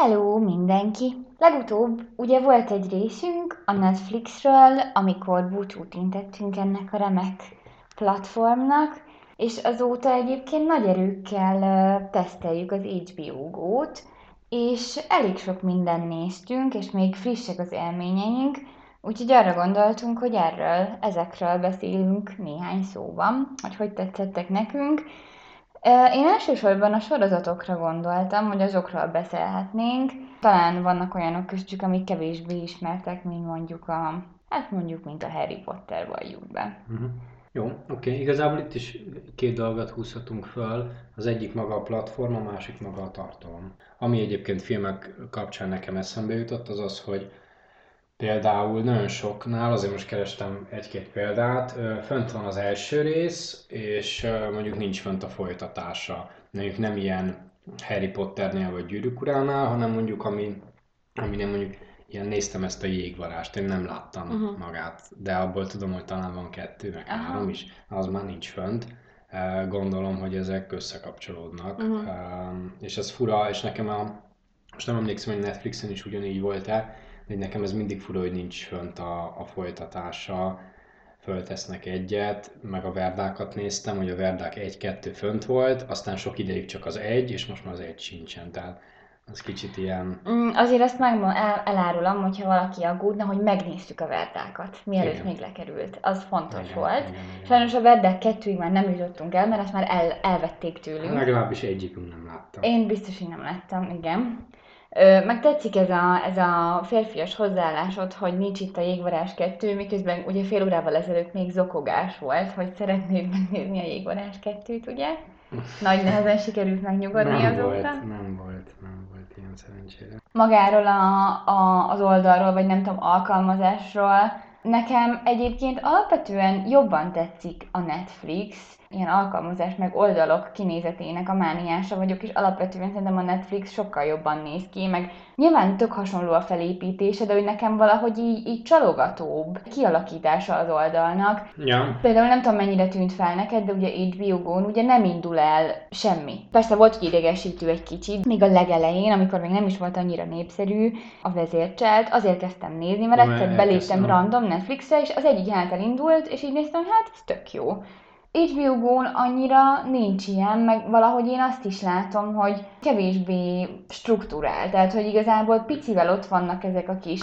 Hello mindenki! Legutóbb ugye volt egy részünk a Netflixről, amikor búcsút intettünk ennek a remek platformnak, és azóta egyébként nagy erőkkel teszteljük az HBO Go-t, és elég sok mindent néztünk, és még frissek az élményeink, úgyhogy arra gondoltunk, hogy erről, ezekről beszélünk néhány szóban, hogy hogy tetszettek nekünk, én elsősorban a sorozatokra gondoltam, hogy azokról beszélhetnénk. Talán vannak olyanok köztük, amik kevésbé ismertek, mint mondjuk a, hát mondjuk, mint a Harry Potter, valljuk be. Uh-huh. Jó, oké. Okay. Igazából itt is két dolgot húzhatunk föl. Az egyik maga a platform, a másik maga a tartalom. Ami egyébként filmek kapcsán nekem eszembe jutott, az az, hogy Például nagyon soknál, azért most kerestem egy-két példát, fönt van az első rész, és mondjuk nincs fönt a folytatása. Mondjuk nem ilyen Harry Potternél vagy Gyűrűk uránál, hanem mondjuk ami, ami nem mondjuk ilyen néztem ezt a jégvarást, én nem láttam uh-huh. magát, de abból tudom, hogy talán van kettő, meg uh-huh. három is, az már nincs fönt. Gondolom, hogy ezek összekapcsolódnak, uh-huh. és ez fura, és nekem a, most nem emlékszem, hogy Netflixen is ugyanígy volt-e, hogy nekem ez mindig fura, hogy nincs fönt a, a folytatása, föltesznek egyet, meg a verdákat néztem, hogy a verdák egy-kettő fönt volt, aztán sok ideig csak az egy, és most már az egy sincsen, tehát az kicsit ilyen... Mm, azért azt meg el, elárulom, hogyha valaki aggódna, hogy megnéztük a verdákat, mielőtt igen. még lekerült. Az fontos igen, volt. Igen, igen. Sajnos a verdák kettőig már nem jutottunk el, mert azt már el, elvették tőlünk. Legalábbis egyikünk nem láttam. Én biztos, hogy nem láttam, igen. Meg tetszik ez a, ez a férfias hozzáállásod, hogy nincs itt a jégvarás kettő, miközben ugye fél órával ezelőtt még zokogás volt, hogy szeretnéd megnézni a jégvarás kettőt, ugye? Nagy nehezen sikerült megnyugodni nem azóta. Volt, nem volt, nem volt ilyen szerencsére. Magáról a, a, az oldalról, vagy nem tudom, alkalmazásról, nekem egyébként alapvetően jobban tetszik a Netflix, ilyen alkalmazás meg oldalok kinézetének a mániása vagyok, és alapvetően szerintem a Netflix sokkal jobban néz ki, meg nyilván tök hasonló a felépítése, de hogy nekem valahogy így, így csalogatóbb kialakítása az oldalnak. Ja. Például nem tudom mennyire tűnt fel neked, de ugye HBO Go-n ugye nem indul el semmi. Persze volt, idegesítő egy kicsit, még a legelején, amikor még nem is volt annyira népszerű a vezércselt, azért kezdtem nézni, mert egyszer beléptem random Netflixre, és az egyik jelenet elindult, és így néztem, hát ez tök jó. HBO Go-n annyira nincs ilyen, meg valahogy én azt is látom, hogy kevésbé struktúrál, tehát hogy igazából picivel ott vannak ezek a kis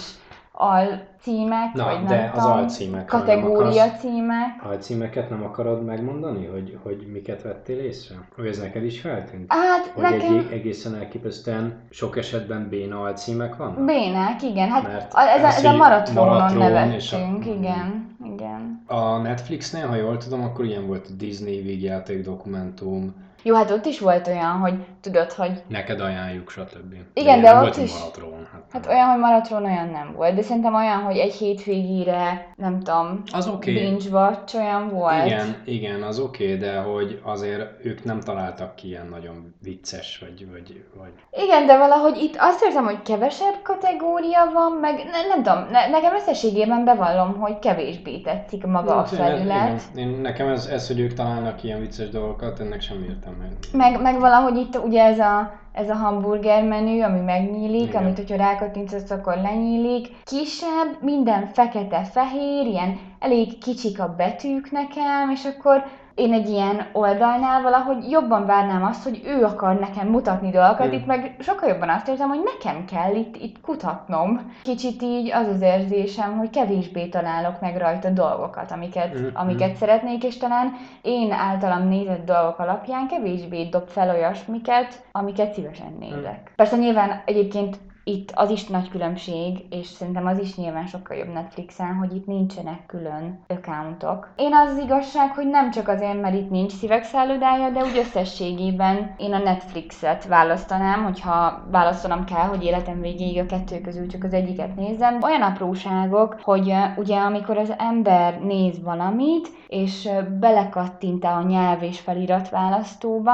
alcímek, Na, vagy de nem az tudom, alcímek. kategória akarsz, címek. Alcímeket nem akarod megmondani, hogy, hogy miket vettél észre? Hogy ez neked is feltűnt? Hát hogy nekem... egy, egészen elképesztően sok esetben béna alcímek vannak? Bénák, igen. Hát Mert ez, a, ez a maratronon Maratron nevettünk, a- igen. Igen. A Netflixnél, ha jól tudom, akkor ilyen volt a Disney végjáték dokumentum, Jó, hát ott is volt olyan, hogy tudod, hogy neked ajánljuk, stb. Igen, de nem ott is- Maratron, hát, Hát nem. olyan, hogy maratron olyan nem volt, de szerintem olyan, hogy egy hétvégére, nem tudom, Az oké. binge watch olyan volt. Igen, igen, az oké, okay, de hogy azért ők nem találtak ki ilyen nagyon vicces, vagy, vagy, vagy Igen, de valahogy itt azt érzem, hogy kevesebb kategória van, meg ne, nem tudom, ne, nekem összességében bevallom, hogy kevésbé tetszik maga a Hát, én- felület. Igen. Én, nekem ez, ez, hogy ők találnak ilyen vicces dolgokat, ennek sem értem meg. Meg, meg valahogy itt ugye ez a, ez a hamburger menü, ami megnyílik, Igen. amit hogyha rákattintasz, akkor lenyílik. Kisebb, minden fekete-fehér, ilyen elég kicsik a betűk nekem, és akkor én egy ilyen oldalnál valahogy jobban várnám azt, hogy ő akar nekem mutatni dolgokat, Mm. itt meg sokkal jobban azt érzem, hogy nekem kell itt, itt kutatnom. Kicsit így az az érzésem, hogy kevésbé találok meg rajta dolgokat, amiket, Mm, amiket szeretnék, és talán én általam nézett dolgok alapján kevésbé dob fel olyasmiket, amiket szívesen nézek. Persze nyilván egyébként itt az is nagy különbség, és szerintem az is nyilván sokkal jobb Netflixen, hogy itt nincsenek külön accountok. Én az az igazság, hogy nem csak azért, mert itt nincs szívek szállodája, de úgy összességében én a Netflixet választanám, hogyha választanom kell, hogy életem végéig a kettő közül csak az egyiket nézzem. Olyan apróságok, hogy ugye amikor az ember néz valamit, és belekattint a nyelv és felirat választóba,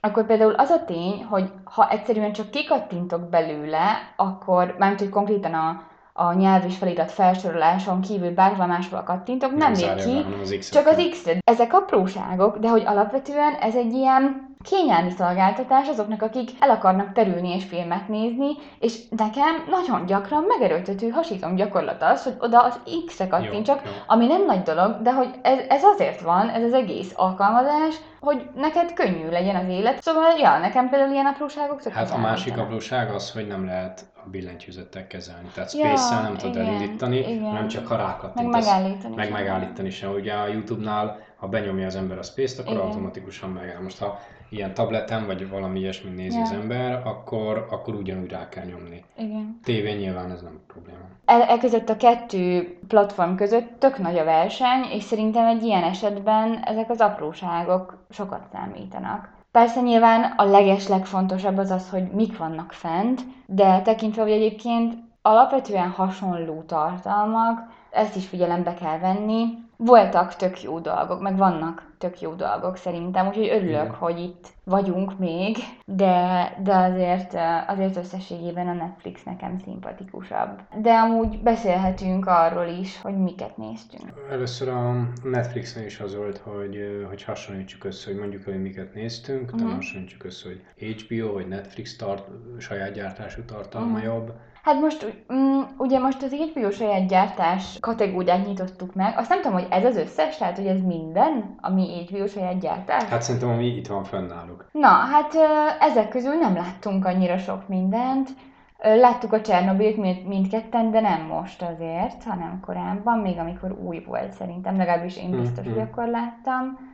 akkor például az a tény, hogy ha egyszerűen csak kikattintok belőle, akkor, mármint hogy konkrétan a, a nyelv és felirat felsoroláson kívül bárhol máshol kattintok, nem, nem be, ki, az X-et csak az kell. x Ezek apróságok, de hogy alapvetően ez egy ilyen kényelmi szolgáltatás azoknak, akik el akarnak terülni és filmet nézni, és nekem nagyon gyakran megerőltető hasítom gyakorlat az, hogy oda az X-re kattintsak, ami nem nagy dolog, de hogy ez, ez azért van, ez az egész alkalmazás, hogy neked könnyű legyen az élet. Szóval, ja, nekem például ilyen apróságok tök Hát a másik apróság az, hogy nem lehet a billentyűzettel kezelni. Tehát Space-szel nem tudod elindítani, igen. hanem csak ha rákattintasz. Meg megállítani. Meg megállítani sem. Ugye a Youtube-nál, ha benyomja az ember a Space-t, akkor igen. automatikusan megáll. Most ha ilyen tableten, vagy valami ilyesmi nézi ja. az ember, akkor, akkor ugyanúgy rá kell nyomni. Igen. Tévén nyilván ez nem probléma. E, e között a kettő platform között tök nagy a verseny, és szerintem egy ilyen esetben ezek az apróságok sokat számítanak. Persze nyilván a leges legfontosabb az az, hogy mik vannak fent, de tekintve, hogy egyébként alapvetően hasonló tartalmak, ezt is figyelembe kell venni, voltak tök jó dolgok, meg vannak tök jó dolgok szerintem, úgyhogy örülök, Igen. hogy itt vagyunk még, de, de azért, azért összességében a Netflix nekem szimpatikusabb. De amúgy beszélhetünk arról is, hogy miket néztünk. Először a Netflixen is az volt, hogy, hogy hasonlítsuk össze, hogy mondjuk, hogy miket néztünk, uh-huh. utána hasonlítsuk össze, hogy HBO vagy Netflix tart, saját gyártású tartalma uh-huh. jobb, Hát most, um, ugye most az HBO saját gyártás kategóriát nyitottuk meg. Azt nem tudom, hogy ez az összes, tehát hogy ez minden, ami HBO saját gyártás? Hát szerintem, ami itt van fennálluk. Na, hát ezek közül nem láttunk annyira sok mindent. Láttuk a Csernobilt mind, mindketten, de nem most azért, hanem korábban, még amikor új volt szerintem, legalábbis én biztos, mm-hmm. hogy akkor láttam.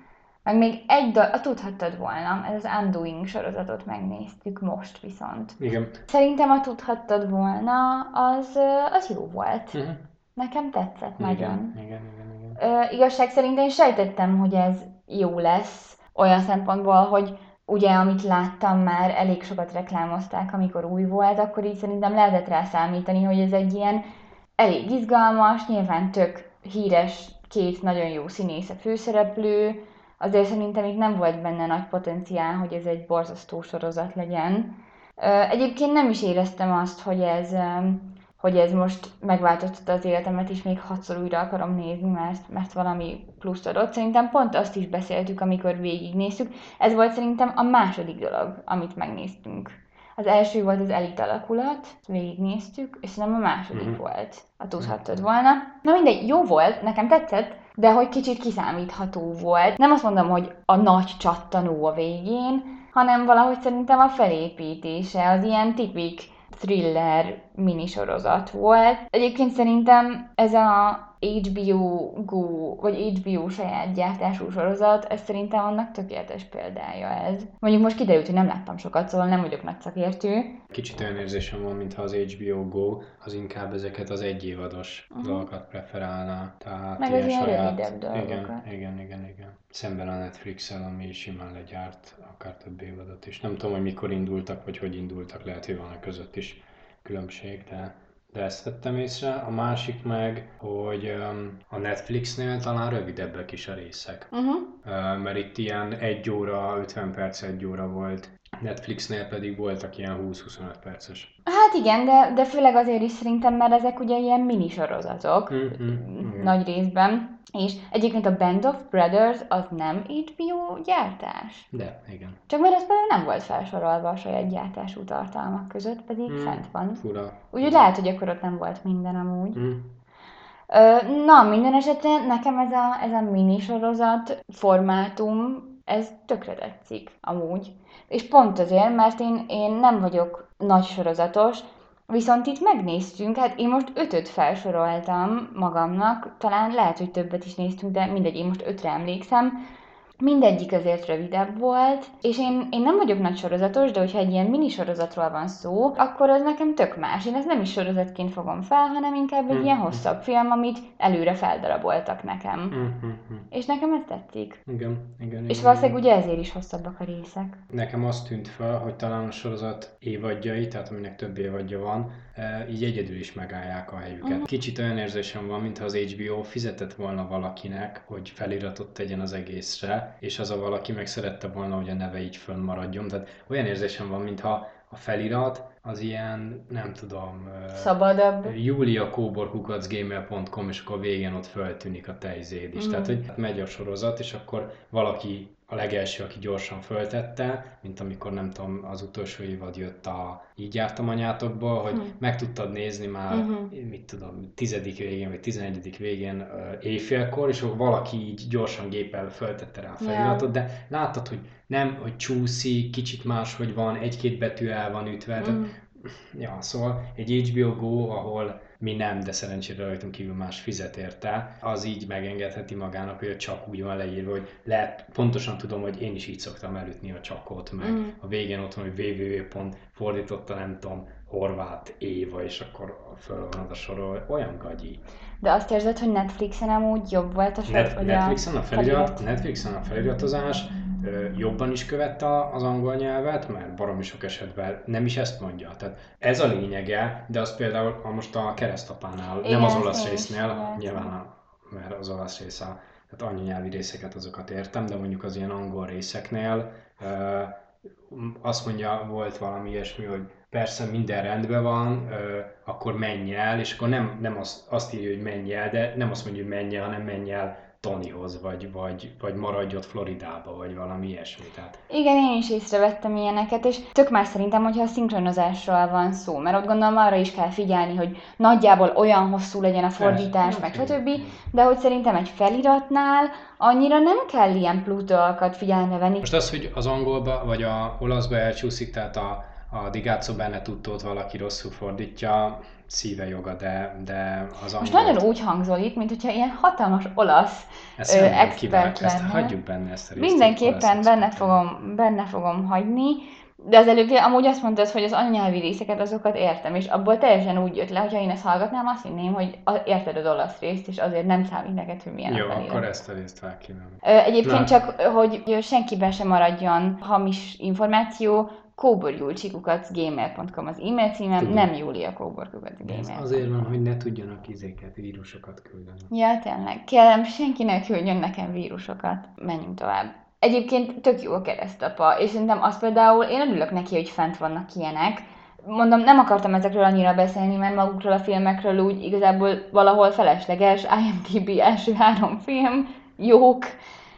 Meg még egy dal, tudhattad volna, ez az Undoing sorozatot megnéztük most viszont. Igen. Szerintem a tudhattad volna, az, az jó volt. Uh-huh. Nekem tetszett igen, nagyon. Igen, igen, igen. Ö, igazság szerint én sejtettem, hogy ez jó lesz, olyan szempontból, hogy ugye, amit láttam már, elég sokat reklámozták, amikor új volt, akkor így szerintem lehetett rá számítani, hogy ez egy ilyen elég izgalmas, nyilván tök híres, két nagyon jó színész a főszereplő, azért szerintem itt nem volt benne nagy potenciál, hogy ez egy borzasztó sorozat legyen. Egyébként nem is éreztem azt, hogy ez, hogy ez most megváltoztatta az életemet, és még hatszor újra akarom nézni, mert, mert valami pluszt adott. Szerintem pont azt is beszéltük, amikor végignéztük. Ez volt szerintem a második dolog, amit megnéztünk. Az első volt az elit alakulat, végignéztük, és szerintem a második mm-hmm. volt. A tudhattad volna. Na mindegy, jó volt, nekem tetszett, de hogy kicsit kiszámítható volt. Nem azt mondom, hogy a nagy csattanó a végén, hanem valahogy szerintem a felépítése az ilyen tipik thriller minisorozat volt. Egyébként szerintem ez a HBO Go, vagy HBO saját gyártású sorozat, ez szerintem annak tökéletes példája ez. Mondjuk most kiderült, hogy nem láttam sokat, szóval nem vagyok nagy szakértő. Kicsit olyan érzésem van, mintha az HBO Go az inkább ezeket az egyévados uh-huh. dolgokat preferálná. Tehát Meg az ilyen saját... rövidebb dolgokat. Igen, igen, igen, igen. Szemben a Netflix-el, ami simán legyárt akár több évadot is. Nem tudom, hogy mikor indultak, vagy hogy indultak, lehet, hogy van a között is különbség, de de ezt vettem észre. A másik meg, hogy um, a Netflixnél talán rövidebbek is a részek. Uh-huh. Uh, mert itt ilyen 1 óra, 50 perc, 1 óra volt. Netflixnél pedig voltak ilyen 20-25 perces. Hát igen, de, de főleg azért is szerintem, mert ezek ugye ilyen minisorozatok mm-hmm, nagy részben. És egyébként a Band of Brothers az nem HBO gyártás. De, igen. Csak mert ez például nem volt felsorolva a saját gyártású tartalmak között, pedig mm, fent van. Fura. Úgyhogy lehet, hogy akkor ott nem volt minden amúgy. Mm. Na, minden esetben nekem ez a, ez a minisorozat formátum, ez tökre tetszik amúgy. És pont azért, mert én, én nem vagyok nagy sorozatos, Viszont itt megnéztünk, hát én most ötöt felsoroltam magamnak, talán lehet, hogy többet is néztünk, de mindegy, én most ötre emlékszem, Mindegyik azért rövidebb volt, és én, én nem vagyok nagy sorozatos, de hogyha egy ilyen mini sorozatról van szó, akkor az nekem tök más. Én ezt nem is sorozatként fogom fel, hanem inkább egy mm. ilyen hosszabb film, amit előre feldaraboltak nekem. Mm-hmm. És nekem ez tetszik. Igen, igen. És valószínűleg ugye ezért is hosszabbak a részek. Nekem azt tűnt fel, hogy talán a sorozat évadjai, tehát aminek több évadja van, e, így egyedül is megállják a helyüket. Mm. Kicsit olyan érzésem van, mintha az HBO fizetett volna valakinek, hogy feliratot tegyen az egészre, és az a valaki meg szerette volna, hogy a neve így fönnmaradjon. Tehát olyan érzésem van, mintha a felirat az ilyen, nem tudom... Szabadabb. Julia Kóborkukacgmail.com, és akkor végén ott föltűnik a tejzéd is. Mm. Tehát, hogy megy a sorozat, és akkor valaki a legelső, aki gyorsan föltette, mint amikor nem tudom, az utolsó évad jött a Így jártam anyátokból, hogy hmm. meg tudtad nézni már, uh-huh. mit tudom, tizedik végén, vagy tizenegyedik végén éjfélkor, és akkor valaki így gyorsan géppel föltette rá a feliratot, yeah. de láttad, hogy nem, hogy csúszik, kicsit máshogy van, egy-két betű el van ütve, uh-huh. tehát, ja, szóval egy HBO Go, ahol mi nem, de szerencsére rajtunk kívül más fizet érte, az így megengedheti magának, hogy csak úgy van leírva, hogy lehet, pontosan tudom, hogy én is így szoktam elütni a csakot, meg mm. a végén ott van, hogy www. fordította, nem tudom, horvát Éva, és akkor föl van a sorol, olyan gagyi. De azt érzed, hogy Netflixen amúgy jobb volt a Net, Netflixen a felirat, Netflixen a feliratozás, jobban is követte az angol nyelvet, mert baromi sok esetben nem is ezt mondja. Tehát ez a lényege, de az például a most a keresztapánál, Igen, nem az olasz résznél, nyilván, mert az olasz rész a, tehát anyanyelvi részeket azokat értem, de mondjuk az ilyen angol részeknél azt mondja, volt valami ilyesmi, hogy persze minden rendben van, akkor menj el, és akkor nem, nem azt, azt írja, hogy menj el, de nem azt mondja, hogy menj el, hanem menj el Tonyhoz, vagy, vagy, vagy maradj ott Floridába, vagy valami ilyesmi. Tehát... Igen, én is észrevettem ilyeneket, és tök más szerintem, hogyha a szinkronozásról van szó, mert ott gondolom arra is kell figyelni, hogy nagyjából olyan hosszú legyen a fordítás, meg stb. De hogy szerintem egy feliratnál annyira nem kell ilyen plutóakat figyelembe venni. Most az, hogy az angolba vagy a olaszba elcsúszik, tehát a, a Digazzo benne tudtót valaki rosszul fordítja, szíve joga, de, de az Most nagyon úgy hangzol itt, mint hogyha ilyen hatalmas olasz ezt ö, expert lenne. Ezt hagyjuk benne ezt a részt. Mindenképpen benne fogom, benne fogom hagyni, de az előbb amúgy azt mondtad, hogy az anyanyelvi részeket azokat értem, és abból teljesen úgy jött le, hogyha én ezt hallgatnám, azt hinném, hogy érted az olasz részt, és azért nem számít neked, hogy milyen Jó, a akkor ezt a részt felkívánom. Egyébként Na. csak, hogy senkiben sem maradjon hamis információ, kóborjulcsikukat gmail.com az e-mail címem, Tudom. nem Júlia kóborkukat gmail. Azért van, hogy ne tudjanak izéket, vírusokat küldeni. Ja, tényleg. Kérem, senki ne küldjön nekem vírusokat. Menjünk tovább. Egyébként tök jó a keresztapa, és szerintem azt például én örülök neki, hogy fent vannak ilyenek. Mondom, nem akartam ezekről annyira beszélni, mert magukról a filmekről úgy igazából valahol felesleges, IMDb első három film, jók,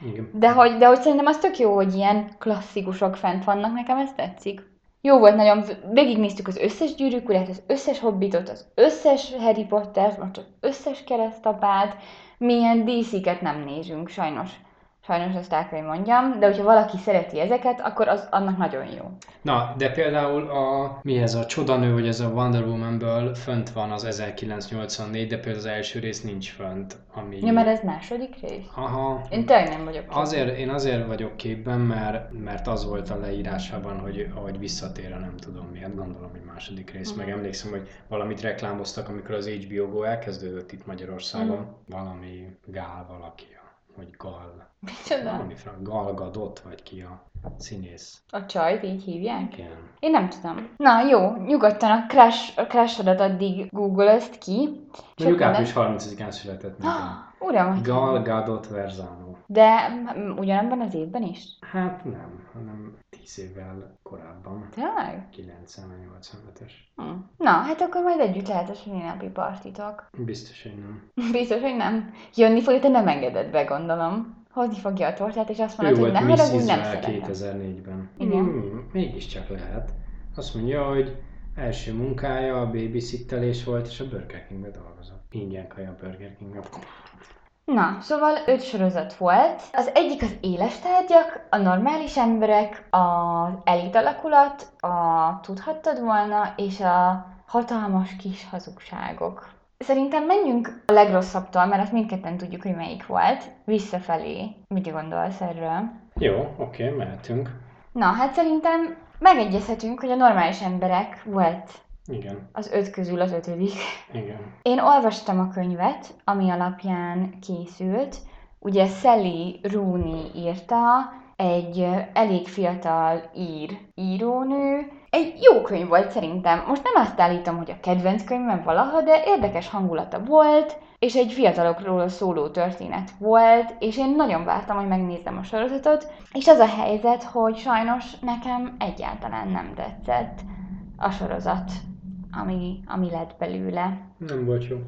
igen. De hogy, de hogy szerintem az tök jó, hogy ilyen klasszikusok fent vannak, nekem ez tetszik. Jó volt nagyon, végignéztük az összes gyűrűk urát, az összes hobbitot, az összes Harry Potter, most az összes keresztapát, milyen DC-ket nem nézünk, sajnos. Sajnos ezt el kell, hogy mondjam, de hogyha valaki szereti ezeket, akkor az annak nagyon jó. Na, de például a, mi ez a csodanő, hogy ez a Wonder Woman-ből fönt van az 1984, de például az első rész nincs fönt. Ami... Ja, mert ez második rész? Aha. Én tényleg nem vagyok képben. Azért, én azért vagyok képben, mert, mert az volt a leírásában, hogy ahogy visszatér a nem tudom miért, gondolom, hogy második rész. Uh-huh. Meg emlékszem, hogy valamit reklámoztak, amikor az HBO Go elkezdődött itt Magyarországon. Uh-huh. Valami gál valaki hogy Gal. Micsoda? Valami frank, Gal Gadot, vagy ki a színész. A csajt így hívják? Igen. Én nem tudom. Na jó, nyugodtan a crash, a crash addig google ki. Mondjuk április 30-án született nekem. Uram, Gal Gadot Verzano. De ugyanabban az évben is? Hát nem, hanem 10 évvel korábban. Tényleg? 90-85-es. Hm. Na, hát akkor majd együtt lehet a napi partitok. Biztos, hogy nem. Biztos, hogy nem. Jönni fog, te nem engeded be, gondolom. Hozni fogja a tortát, és azt mondod, hogy nem haragudj, nem szeretem. 2004-ben. Igen. Hmm, mégiscsak lehet. Azt mondja, hogy első munkája a babysittelés volt, és a Burger Kingbe dolgozott. Ingyen kaja a Burger Kingbe. Na, szóval öt sorozat volt. Az egyik az éles tárgyak, a normális emberek, az elit alakulat, a tudhattad volna, és a hatalmas kis hazugságok. Szerintem menjünk a legrosszabbtól, mert azt mindketten tudjuk, hogy melyik volt, visszafelé. Mit gondolsz erről? Jó, oké, mehetünk. Na, hát szerintem megegyezhetünk, hogy a normális emberek volt igen. Az öt közül az ötödik. Igen. Én olvastam a könyvet, ami alapján készült. Ugye Sally Rooney írta, egy elég fiatal ír írónő. Egy jó könyv volt szerintem. Most nem azt állítom, hogy a kedvenc könyvem valaha, de érdekes hangulata volt, és egy fiatalokról szóló történet volt, és én nagyon vártam, hogy megnézzem a sorozatot, és az a helyzet, hogy sajnos nekem egyáltalán nem tetszett a sorozat ami, ami lett belőle. Nem volt jó.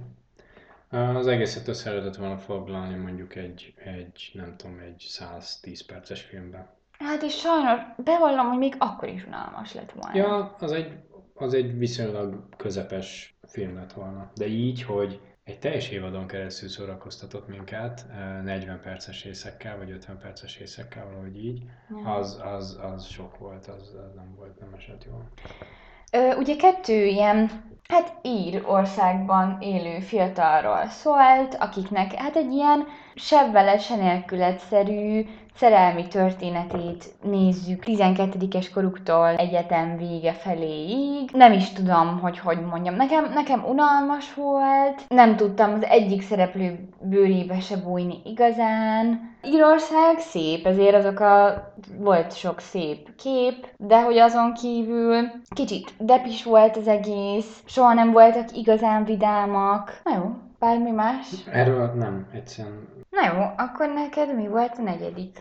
Az egészet össze lehetett volna foglalni mondjuk egy, egy, nem tudom, egy 110 perces filmben. Hát és sajnos bevallom, hogy még akkor is unalmas lett volna. Ja, az egy, az egy viszonylag közepes film lett volna. De így, hogy egy teljes évadon keresztül szórakoztatott minket, 40 perces részekkel, vagy 50 perces részekkel, valahogy így, ja. az, az, az sok volt, az, az nem volt, nem esett jól. Ugye kettő ilyen, hát ír országban élő fiatalról szólt, akiknek hát egy ilyen sebbele, se nélkületszerű szerelmi történetét nézzük 12-es koruktól egyetem vége feléig. Nem is tudom, hogy hogy mondjam. Nekem, nekem unalmas volt, nem tudtam az egyik szereplő bőrébe se bújni igazán. Írország szép, ezért azok a... volt sok szép kép, de hogy azon kívül kicsit depis volt az egész, soha nem voltak igazán vidámak. Na jó, bármi más? Erről nem, egyszerűen Na jó, akkor neked mi volt a negyedik?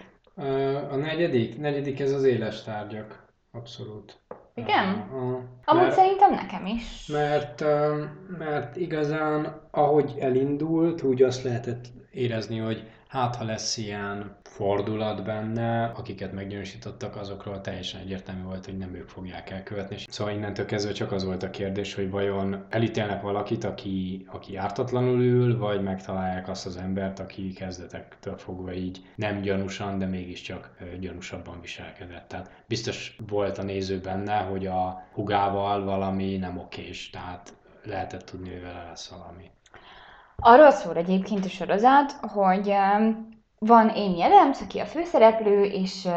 A negyedik? Negyedik ez az éles tárgyak. Abszolút. Igen? Uh, Amúgy mert, szerintem nekem is. Mert, mert igazán, ahogy elindult, úgy azt lehetett érezni, hogy hát ha lesz ilyen fordulat benne, akiket meggyanúsítottak, azokról teljesen egyértelmű volt, hogy nem ők fogják elkövetni. Szóval innentől kezdve csak az volt a kérdés, hogy vajon elítélnek valakit, aki, aki ártatlanul ül, vagy megtalálják azt az embert, aki kezdetektől fogva így nem gyanúsan, de mégiscsak gyanúsabban viselkedett. Tehát biztos volt a néző benne, hogy a hugával valami nem okés, tehát lehetett tudni, hogy vele lesz valami. Arról szól egyébként a sorozat, hogy van Amy Adams, aki a főszereplő, és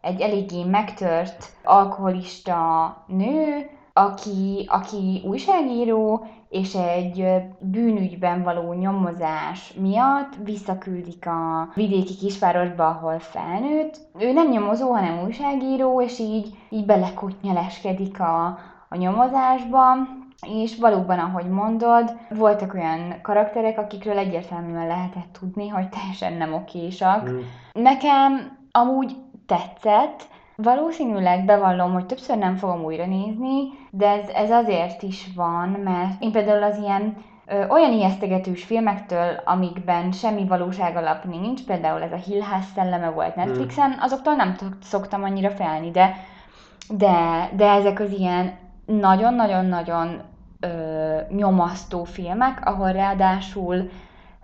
egy eléggé megtört alkoholista nő, aki, aki újságíró, és egy bűnügyben való nyomozás miatt visszaküldik a vidéki kisvárosba, ahol felnőtt. Ő nem nyomozó, hanem újságíró, és így, így belekotnyeleskedik a, a nyomozásba, és valóban, ahogy mondod, voltak olyan karakterek, akikről egyértelműen lehetett tudni, hogy teljesen nem okésak. Mm. Nekem amúgy tetszett, Valószínűleg bevallom, hogy többször nem fogom újra nézni, de ez, ez azért is van, mert én például az ilyen ö, olyan ijesztegetős filmektől, amikben semmi valóság alap nincs, például ez a Hill House szelleme volt Netflixen, azoktól nem szoktam annyira felni, de, de, de ezek az ilyen nagyon-nagyon-nagyon ö, nyomasztó filmek, ahol ráadásul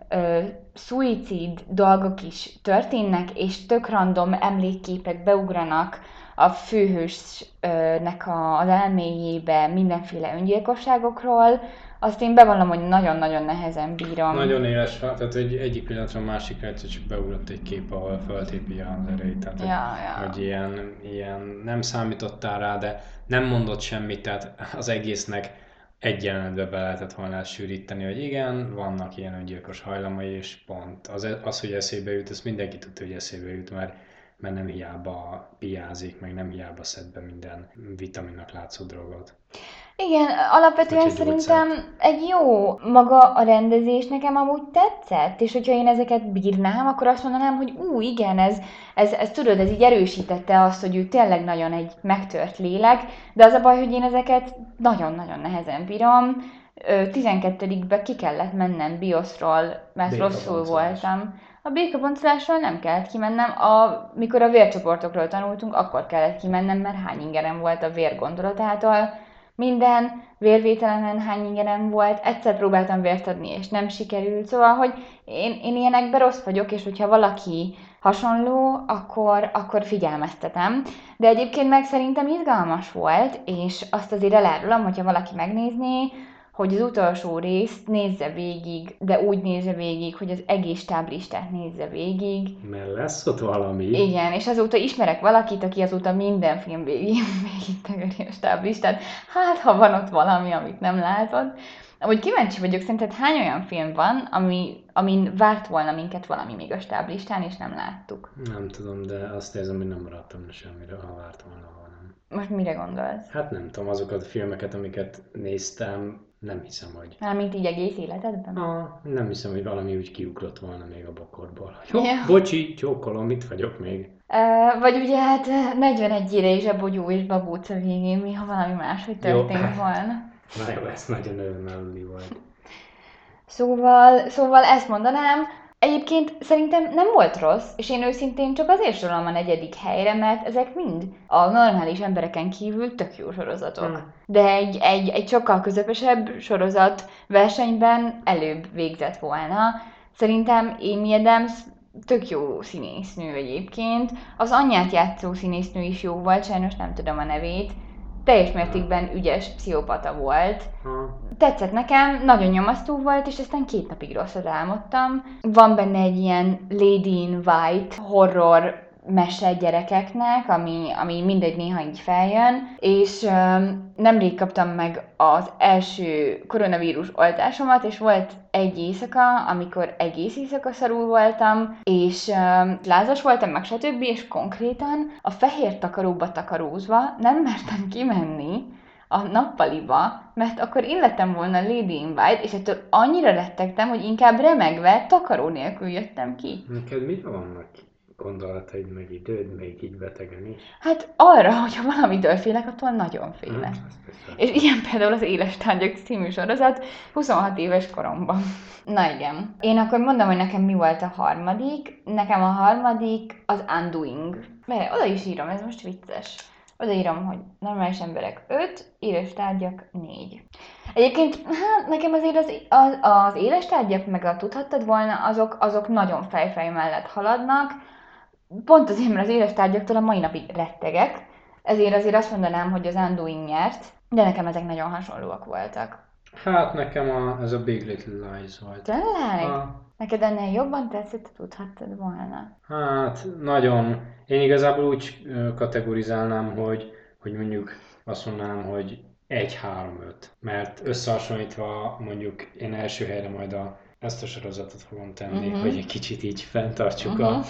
ö, szuicid dolgok is történnek, és tök random emlékképek beugranak a főhősnek az elméjébe mindenféle öngyilkosságokról, azt én bevallom, hogy nagyon-nagyon nehezen bírom. Nagyon éles, tehát egy, egyik pillanatra a másikra egyszer csak beugrott egy kép, ahol föltépi az erejét. Tehát, ja, ja. hogy ilyen, ilyen, nem számítottál rá, de nem mondott semmit, tehát az egésznek egy jelenetbe be lehetett volna sűríteni, hogy igen, vannak ilyen öngyilkos hajlamai, és pont. Az, az, hogy eszébe jut, ezt mindenki tudta, hogy eszébe jut, mert, mert nem hiába piázik, meg nem hiába szed be minden vitaminnak látszó drogot. Igen, alapvetően szerintem egy jó maga a rendezés nekem amúgy tetszett, és hogyha én ezeket bírnám, akkor azt mondanám, hogy ú, igen, ez, ez, ez tudod, ez így erősítette azt, hogy ő tényleg nagyon egy megtört lélek, de az a baj, hogy én ezeket nagyon-nagyon nehezen bírom. 12-be ki kellett mennem bioszról, mert rosszul voltam. A békaboncolásról nem kellett kimennem, a, mikor a vércsoportokról tanultunk, akkor kellett kimennem, mert hány ingerem volt a vér gondolatától minden, vérvételenen hány ingerem volt, egyszer próbáltam vért adni, és nem sikerült, szóval, hogy én, én ilyenekben rossz vagyok, és hogyha valaki hasonló, akkor, akkor figyelmeztetem. De egyébként meg szerintem izgalmas volt, és azt azért elárulom, hogyha valaki megnézné, hogy az utolsó részt nézze végig, de úgy nézze végig, hogy az egész táblistát nézze végig. Mert lesz ott valami. Igen, és azóta ismerek valakit, aki azóta minden film végig, végig tegeri a stáblistát. Hát, ha van ott valami, amit nem látod. Amúgy kíváncsi vagyok, szerinted hány olyan film van, ami, amin várt volna minket valami még a stáblistán, és nem láttuk? Nem tudom, de azt érzem, hogy nem maradtam semmire, ha várt volna, nem. Most mire gondolsz? Hát nem tudom, azokat a filmeket, amiket néztem, nem hiszem, hogy... Mármint így egész életedben? Ah, nem hiszem, hogy valami úgy kiugrott volna még a bokorból. Jó, ja. bocsi, csókolom, itt vagyok még. Uh, vagy ugye hát 41 ére is a bogyó és babóc a végén, mi ha valami máshogy történt jó. volna. Na jó, ez nagyon örömmelőli volt. Szóval, szóval ezt mondanám, Egyébként szerintem nem volt rossz, és én őszintén csak azért sorolom a negyedik helyre, mert ezek mind a normális embereken kívül tök jó sorozatok. Mm. De egy, egy, egy sokkal közepesebb sorozat versenyben előbb végzett volna. Szerintem Amy Adams tök jó színésznő egyébként. Az anyját játszó színésznő is jó volt, sajnos nem tudom a nevét, teljes mértékben ügyes pszichopata volt. Tetszett nekem, nagyon nyomasztó volt, és aztán két napig rosszat álmodtam. Van benne egy ilyen Lady in White horror mese gyerekeknek, ami, ami mindegy néha így feljön, és um, nemrég kaptam meg az első koronavírus oltásomat, és volt egy éjszaka, amikor egész éjszaka szarul voltam, és um, lázas voltam, meg stb., és konkrétan a fehér takaróba takarózva nem mertem kimenni, a nappaliba, mert akkor illettem volna Lady in White, és ettől annyira rettegtem, hogy inkább remegve takaró nélkül jöttem ki. Neked mi vannak gondolataid, meg időd még így betegen is? Hát arra, hogyha valamitől félek, attól nagyon félek. Hmm, és ilyen például az Éles Tárgyak című sorozat 26 éves koromban. Na igen. Én akkor mondom, hogy nekem mi volt a harmadik. Nekem a harmadik az Undoing. Mert oda is írom, ez most vicces. Odaírom, hogy normális emberek 5, éles tárgyak 4. Egyébként, hát nekem azért az, az, az éles tárgyak, meg a tudhattad volna, azok, azok nagyon fejfej mellett haladnak, pont azért, mert az éles tárgyaktól a mai napig rettegek, ezért azért azt mondanám, hogy az Undoing nyert, de nekem ezek nagyon hasonlóak voltak. Hát nekem a, ez a Big Little Lies volt. Tényleg? A... Neked ennél jobban tetszett, tudhattad volna? Hát nagyon. Én igazából úgy kategorizálnám, hogy, hogy mondjuk azt mondanám, hogy 1-3-5. Mert összehasonlítva mondjuk én első helyre majd a ezt a sorozatot fogom tenni, uh-huh. hogy egy kicsit így fenntartsuk uh-huh.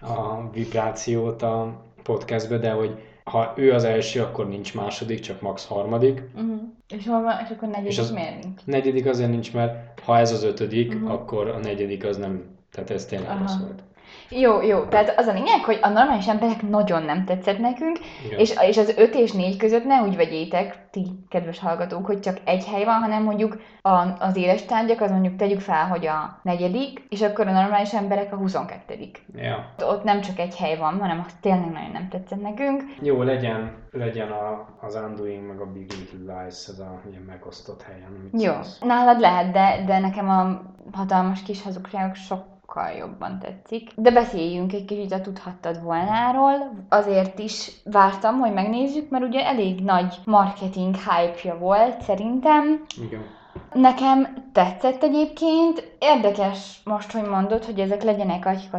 a, a vibrációt a podcastbe, de hogy ha ő az első, akkor nincs második, csak max harmadik. Uh-huh. És, hol van, és akkor negyedik és az miért nincs? Negyedik azért nincs, mert ha ez az ötödik, uh-huh. akkor a negyedik az nem, tehát ez tényleg Aha. rossz volt. Jó, jó. Tehát az a lényeg, hogy a normális emberek nagyon nem tetszett nekünk, és, és az 5 és 4 között ne úgy vegyétek, ti kedves hallgatók, hogy csak egy hely van, hanem mondjuk a, az éles tárgyak, az mondjuk tegyük fel, hogy a negyedik, és akkor a normális emberek a 22 ja. Ott nem csak egy hely van, hanem az tényleg nagyon nem tetszett nekünk. Jó, legyen, legyen a, az Undoing, meg a Big Little Lies, ez a ilyen megosztott helyen. Jó, szólsz. nálad lehet, de, de nekem a hatalmas kis hazugságok sok sokkal jobban tetszik. De beszéljünk egy kicsit a tudhattad volnáról. Azért is vártam, hogy megnézzük, mert ugye elég nagy marketing hype-ja volt szerintem. Igen. Nekem tetszett egyébként. Érdekes most, hogy mondod, hogy ezek legyenek egy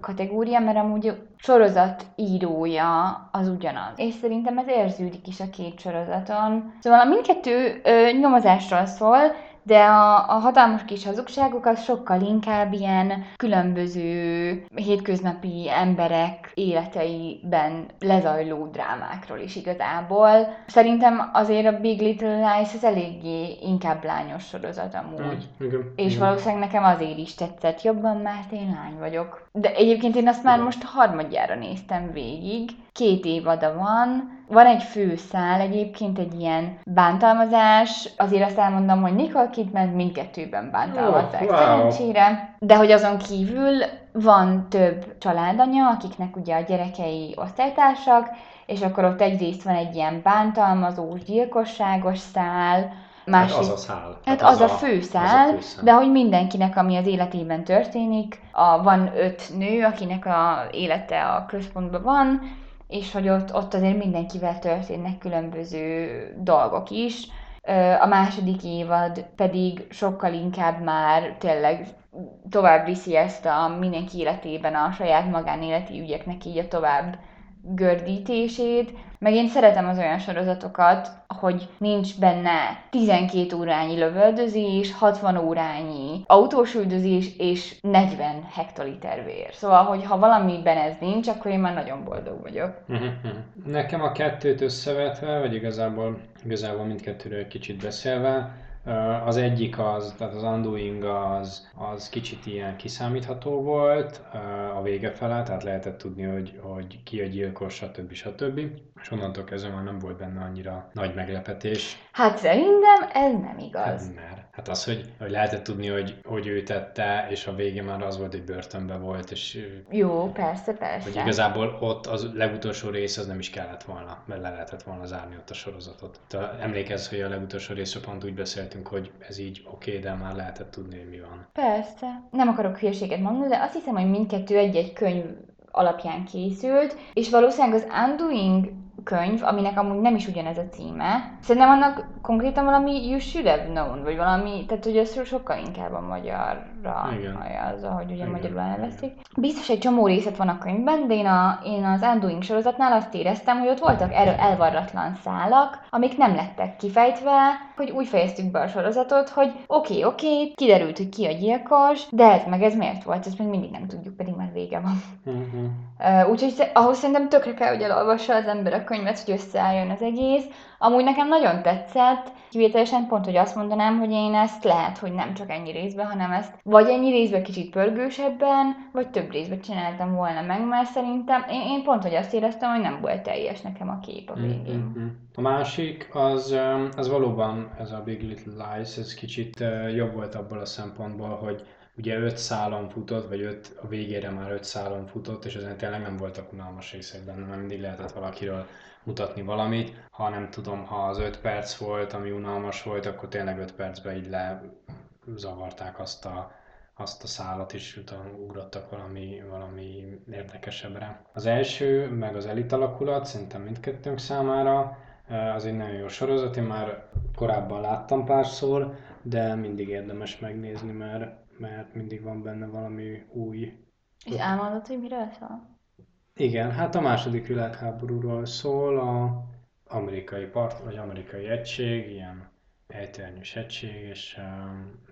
kategória, mert amúgy sorozat írója az ugyanaz. És szerintem ez érződik is a két sorozaton. Szóval a mindkettő ö, nyomozásról szól, de a, a hatalmas kis hazugságok az sokkal inkább ilyen különböző hétköznapi emberek életeiben lezajló drámákról is igazából. Szerintem azért a Big Little Lies az eléggé inkább lányos sorozat amúgy. Mm, igen, és igen. valószínűleg nekem azért is tetszett jobban, mert én lány vagyok. De egyébként én azt már most harmadjára néztem végig. Két évada van, van egy főszál egyébként, egy ilyen bántalmazás, azért azt elmondom, hogy Nicole Kidman mindkettőben bántalmazzák oh, wow. szerencsére, de hogy azon kívül van több családanya, akiknek ugye a gyerekei osztálytársak, és akkor ott egyrészt van egy ilyen bántalmazós, gyilkosságos szál, Másik, hát az a szál. Hát, hát az, az, a főszál, az a de hogy mindenkinek, ami az életében történik, a, van öt nő, akinek a élete a központban van, és hogy ott, ott azért mindenkivel történnek különböző dolgok is. A második évad pedig sokkal inkább már tényleg tovább viszi ezt a mindenki életében a saját magánéleti ügyeknek így a tovább gördítését, meg én szeretem az olyan sorozatokat, hogy nincs benne 12 órányi lövöldözés, 60 órányi autós üldözés és 40 hektoliter vér. Szóval, hogy ha valamiben ez nincs, akkor én már nagyon boldog vagyok. Nekem a kettőt összevetve, vagy igazából, igazából mindkettőről kicsit beszélve, az egyik az, tehát az Undoing az, az kicsit ilyen kiszámítható volt a vége fele, tehát lehetett tudni, hogy, hogy ki a gyilkos, stb. stb. És onnantól kezdve már nem volt benne annyira nagy meglepetés. Hát szerintem ez nem igaz. Hát, mert Hát az, hogy, hogy lehetett tudni, hogy, hogy ő tette, és a végén már az volt, hogy börtönbe volt, és Jó, persze, persze. hogy igazából ott az legutolsó rész az nem is kellett volna, mert le lehetett volna zárni ott a sorozatot. Te emlékezz, hogy a legutolsó részről pont úgy beszéltünk, hogy ez így oké, okay, de már lehetett tudni, hogy mi van. Persze. Nem akarok hülyeséget mondani, de azt hiszem, hogy mindkettő egy-egy könyv alapján készült, és valószínűleg az Undoing könyv, aminek amúgy nem is ugyanez a címe. Szerintem annak konkrétan valami You Should Have Known, vagy valami, tehát hogy ez sokkal inkább a magyarra az, ahogy ugye Igen. magyarul elnevezték. Biztos egy csomó részlet van a könyvben, de én, a, én az Undoing sorozatnál azt éreztem, hogy ott voltak erről elvarratlan szálak, amik nem lettek kifejtve, hogy úgy fejeztük be a sorozatot, hogy oké, okay, oké, okay, kiderült, hogy ki a gyilkos, de ez meg ez miért volt, ezt még mindig nem tudjuk, pedig már vége van. Uh-huh. Uh, úgyhogy ahhoz szerintem tökre kell, hogy elolvassa az ember a könyvet, hogy összeálljon az egész. Amúgy nekem nagyon tetszett, kivételesen pont, hogy azt mondanám, hogy én ezt lehet, hogy nem csak ennyi részben, hanem ezt vagy ennyi részben kicsit pörgősebben, vagy több részben csináltam volna meg, mert szerintem én, én pont, hogy azt éreztem, hogy nem volt teljes nekem a kép a végén. Mm-hmm. A másik, az, az valóban ez a Big Little Lies, ez kicsit jobb volt abból a szempontból, hogy ugye öt szálon futott, vagy öt, a végére már öt szálon futott, és ezen tényleg nem voltak unalmas részek benne, mert mindig lehetett valakiről mutatni valamit. Ha nem tudom, ha az öt perc volt, ami unalmas volt, akkor tényleg öt percben így lezavarták azt a, azt a szálat, és utána ugrottak valami, valami érdekesebbre. Az első, meg az elit alakulat, szerintem mindkettőnk számára, az egy nagyon jó sorozat, én már korábban láttam párszor, de mindig érdemes megnézni, mert mert mindig van benne valami új. És elmondod, hogy miről szól? Igen, hát a második világháborúról szól, a amerikai part, vagy amerikai egység, ilyen helytérnyős egység, és,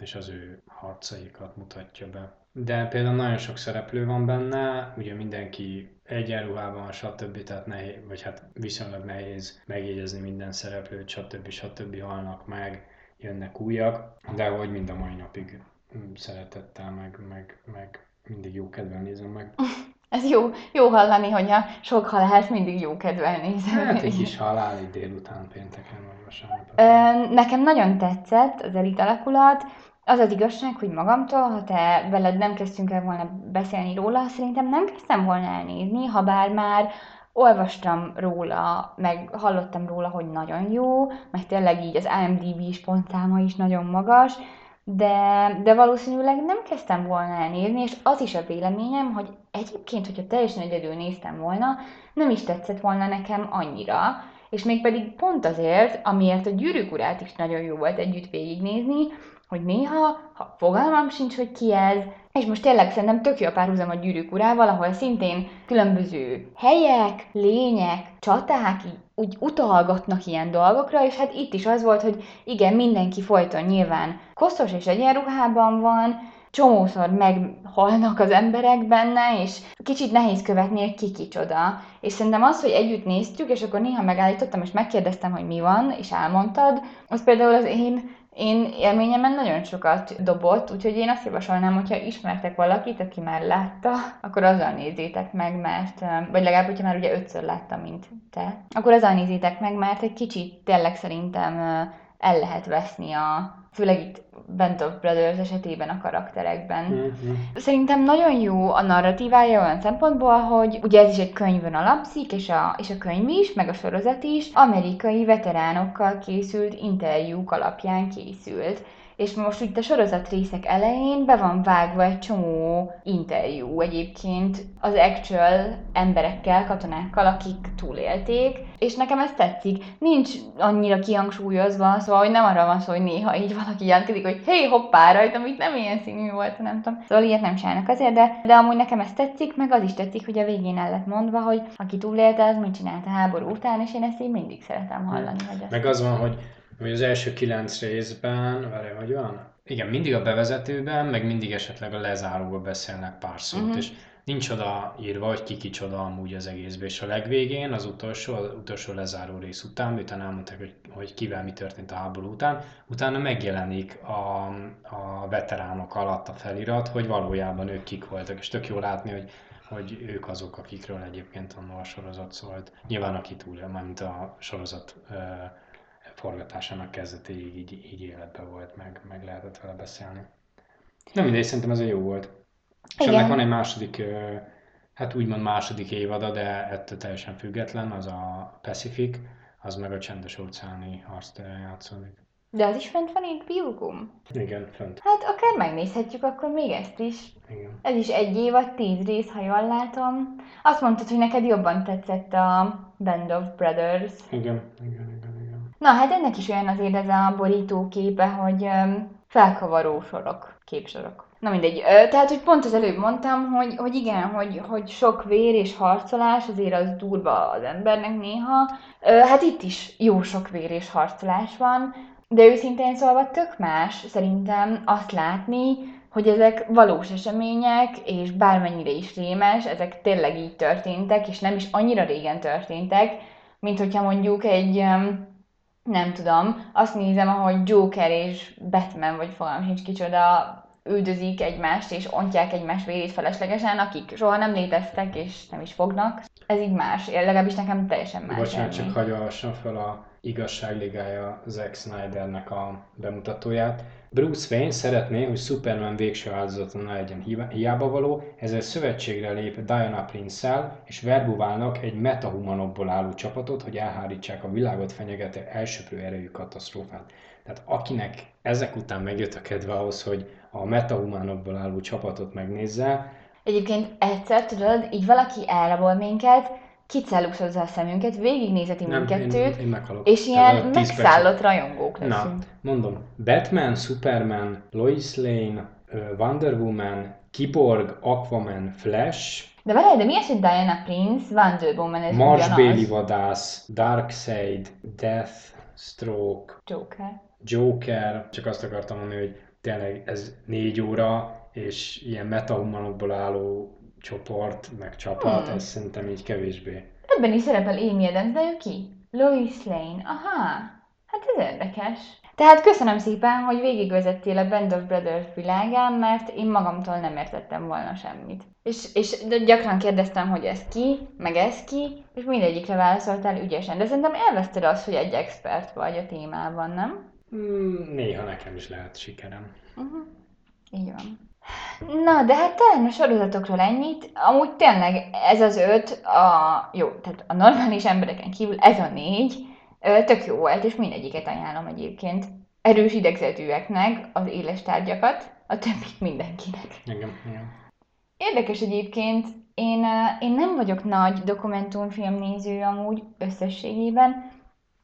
és az ő harcaikat mutatja be. De például nagyon sok szereplő van benne, ugye mindenki egyenruhában, stb. Tehát nehéz, vagy hát viszonylag nehéz megjegyezni minden szereplőt, stb. stb. halnak meg, jönnek újak, de hogy mind a mai napig szeretettel, meg, meg, meg mindig jó kedvel nézem meg. Ez jó, jó hallani, hogy a sok halált mindig jó kedvel nézem. Hát egy kis halál itt délután, pénteken vagy vasárnap. Nekem nagyon tetszett az elit alakulat. Az az igazság, hogy magamtól, ha te veled nem kezdtünk el volna beszélni róla, szerintem nem kezdtem volna elnézni, ha bár már olvastam róla, meg hallottam róla, hogy nagyon jó, meg tényleg így az IMDb-s pontszáma is nagyon magas, de, de valószínűleg nem kezdtem volna elnézni, és az is a véleményem, hogy egyébként, hogyha teljesen egyedül néztem volna, nem is tetszett volna nekem annyira, és mégpedig pont azért, amiért a gyűrűk urát is nagyon jó volt együtt végignézni, hogy néha, ha fogalmam sincs, hogy ki ez, és most tényleg szerintem tök jó a párhuzam a gyűrűk urával, ahol szintén különböző helyek, lények, csaták így úgy utalgatnak ilyen dolgokra, és hát itt is az volt, hogy igen, mindenki folyton nyilván koszos és egyenruhában van, csomószor meghalnak az emberek benne, és kicsit nehéz követni, hogy ki kicsoda. És szerintem az, hogy együtt néztük, és akkor néha megállítottam, és megkérdeztem, hogy mi van, és elmondtad, az például az én én élményemen nagyon sokat dobott, úgyhogy én azt javasolnám, hogyha ismertek valakit, aki már látta, akkor azzal nézzétek meg, mert, vagy legalább, hogyha már ugye ötször látta, mint te, akkor azzal nézzétek meg, mert egy kicsit tényleg szerintem el lehet veszni a, főleg itt Band of Brothers esetében a karakterekben. Mm-hmm. Szerintem nagyon jó a narratívája olyan szempontból, hogy ugye ez is egy könyvön alapszik, és a, és a könyv is, meg a sorozat is amerikai veteránokkal készült interjúk alapján készült és most itt a sorozat részek elején be van vágva egy csomó interjú egyébként az actual emberekkel, katonákkal, akik túlélték, és nekem ez tetszik. Nincs annyira kihangsúlyozva, szóval hogy nem arra van szó, hogy néha így valaki jelentkezik, hogy hé, hoppá, rajtam itt nem ilyen színű volt, nem tudom. Szóval ilyet nem csinálnak azért, de, de amúgy nekem ez tetszik, meg az is tetszik, hogy a végén el lett mondva, hogy aki túlélte, az mit csinált a háború után, és én ezt így mindig szeretem hallani. Hogy meg az van, hogy hogy az első kilenc részben, várj, hogy van? Igen, mindig a bevezetőben, meg mindig esetleg a lezáróban beszélnek pár szót, uh-huh. és nincs oda írva, hogy ki kicsoda amúgy az egészben, és a legvégén, az utolsó, az utolsó lezáró rész után, miután elmondták, hogy, hogy kivel mi történt a háború után, utána megjelenik a, a veteránok alatt a felirat, hogy valójában ők kik voltak, és tök jó látni, hogy hogy ők azok, akikről egyébként a sorozat szólt. Nyilván aki túl, mint a sorozat forgatásának kezdetéig így, így életbe volt, meg, meg lehetett vele beszélni. Nem mindegy, szerintem ez jó volt. És Igen. ennek van egy második, hát úgymond második évada, de ettől teljesen független, az a Pacific, az meg a csendes óceáni harctérben játszódik. De az is fent van HBO-kum? Igen, fönt. Hát akár megnézhetjük akkor még ezt is. Igen. Ez is egy évad, tíz rész, ha jól látom. Azt mondtad, hogy neked jobban tetszett a Band of Brothers. Igen, igen, igen. Na, hát ennek is olyan azért ez a borítóképe, hogy öm, felkavaró sorok, képsorok. Na mindegy. Tehát, hogy pont az előbb mondtam, hogy, hogy igen, hogy, hogy sok vér és harcolás, azért az durva az embernek néha. Hát itt is jó sok vér és harcolás van, de őszintén szólva tök más szerintem azt látni, hogy ezek valós események, és bármennyire is rémes, ezek tényleg így történtek, és nem is annyira régen történtek, mint hogyha mondjuk egy, nem tudom, azt nézem, ahogy Joker és Batman, vagy fogalmam sincs kicsoda, üldözik egymást, és ontják egymás vérét feleslegesen, akik soha nem léteztek, és nem is fognak. Ez így más, legalábbis nekem teljesen más. Bocsánat, élmény. csak hagyj olvassam fel a igazságligája Zack Snydernek a bemutatóját. Bruce Wayne szeretné, hogy Superman végső áldozata ne legyen hiába való, ezért szövetségre lép Diana prince és verbuválnak egy metahumanokból álló csapatot, hogy elhárítsák a világot fenyegető elsöprő erejű katasztrófát. Tehát akinek ezek után megjött a kedve ahhoz, hogy a metahumánokból álló csapatot megnézze, Egyébként egyszer, tudod, így valaki elrabol minket, kicelluxozza a szemünket, végignézeti nem, én, mindkettőt, én meghalok. és ilyen a 10 percet- megszállott rajongók Na, leszünk. mondom, Batman, Superman, Lois Lane, Wonder Woman, Cyborg, Aquaman, Flash, De várj, de mi az, hogy Diana Prince, Wonder Woman, ez Marsbéli vadász, Darkseid, Deathstroke, Joker. Joker, csak azt akartam mondani, hogy tényleg ez négy óra, és ilyen metahumanokból álló csoport, meg csapat, Hmm. ez szerintem így kevésbé. Ebben is szerepel Amy Adams, de ő ki? Lois Lane. Aha, hát ez érdekes. Tehát köszönöm szépen, hogy végigvezettél a Band of Brothers világán, mert én magamtól nem értettem volna semmit. És, és gyakran kérdeztem, hogy ez ki, meg ez ki, és mindegyikre válaszoltál ügyesen. De szerintem elveszted azt, hogy egy expert vagy a témában, nem? Hmm, Néha nekem is lehet sikerem. Uh-huh. Így van. Na, de hát talán a sorozatokról ennyit. Amúgy tényleg ez az öt, a, jó, tehát a normális embereken kívül ez a négy, tök jó volt, és mindegyiket ajánlom egyébként. Erős idegzetűeknek az éles tárgyakat, a többit mindenkinek. Igen, igen. Érdekes egyébként, én, én nem vagyok nagy dokumentumfilm néző amúgy összességében.